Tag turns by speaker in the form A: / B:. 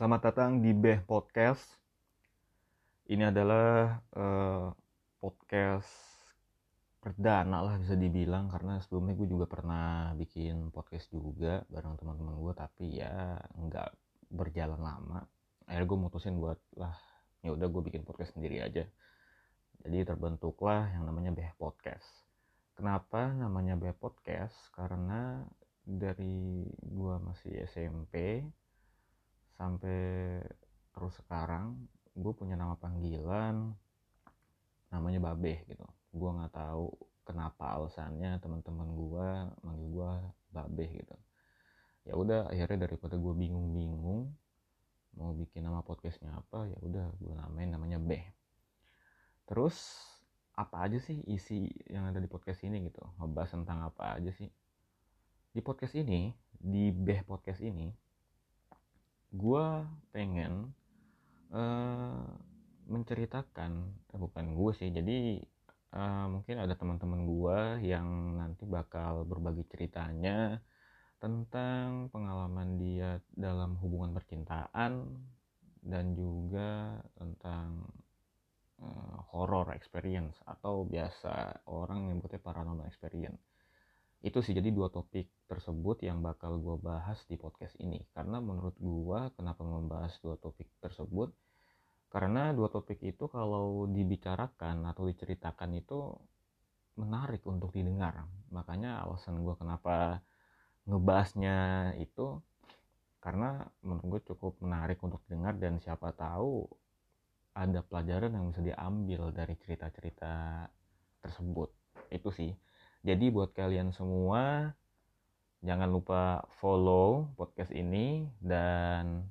A: Selamat datang di Beh Podcast. Ini adalah uh, podcast perdana lah bisa dibilang karena sebelumnya gue juga pernah bikin podcast juga bareng teman-teman gue tapi ya nggak berjalan lama. Akhirnya gue mutusin buat lah ya udah gue bikin podcast sendiri aja. Jadi terbentuklah yang namanya Beh Podcast. Kenapa namanya Beh Podcast? Karena dari gue masih SMP sampai terus sekarang gue punya nama panggilan namanya Babe gitu. Gue nggak tahu kenapa alasannya teman-teman gue manggil gue Babe gitu. Ya udah akhirnya daripada gue bingung-bingung mau bikin nama podcastnya apa ya udah gue namain namanya Beh. Terus apa aja sih isi yang ada di podcast ini gitu? Ngebahas tentang apa aja sih? Di podcast ini di Beh podcast ini gue pengen uh, menceritakan eh, bukan gue sih jadi uh, mungkin ada teman-teman gue yang nanti bakal berbagi ceritanya tentang pengalaman dia dalam hubungan percintaan dan juga tentang uh, horror experience atau biasa orang nyebutnya paranormal experience itu sih jadi dua topik tersebut yang bakal gue bahas di podcast ini. Karena menurut gue kenapa membahas dua topik tersebut? Karena dua topik itu kalau dibicarakan atau diceritakan itu menarik untuk didengar. Makanya alasan gue kenapa ngebahasnya itu karena menurut gue cukup menarik untuk didengar dan siapa tahu ada pelajaran yang bisa diambil dari cerita-cerita tersebut. Itu sih jadi buat kalian semua jangan lupa follow podcast ini dan.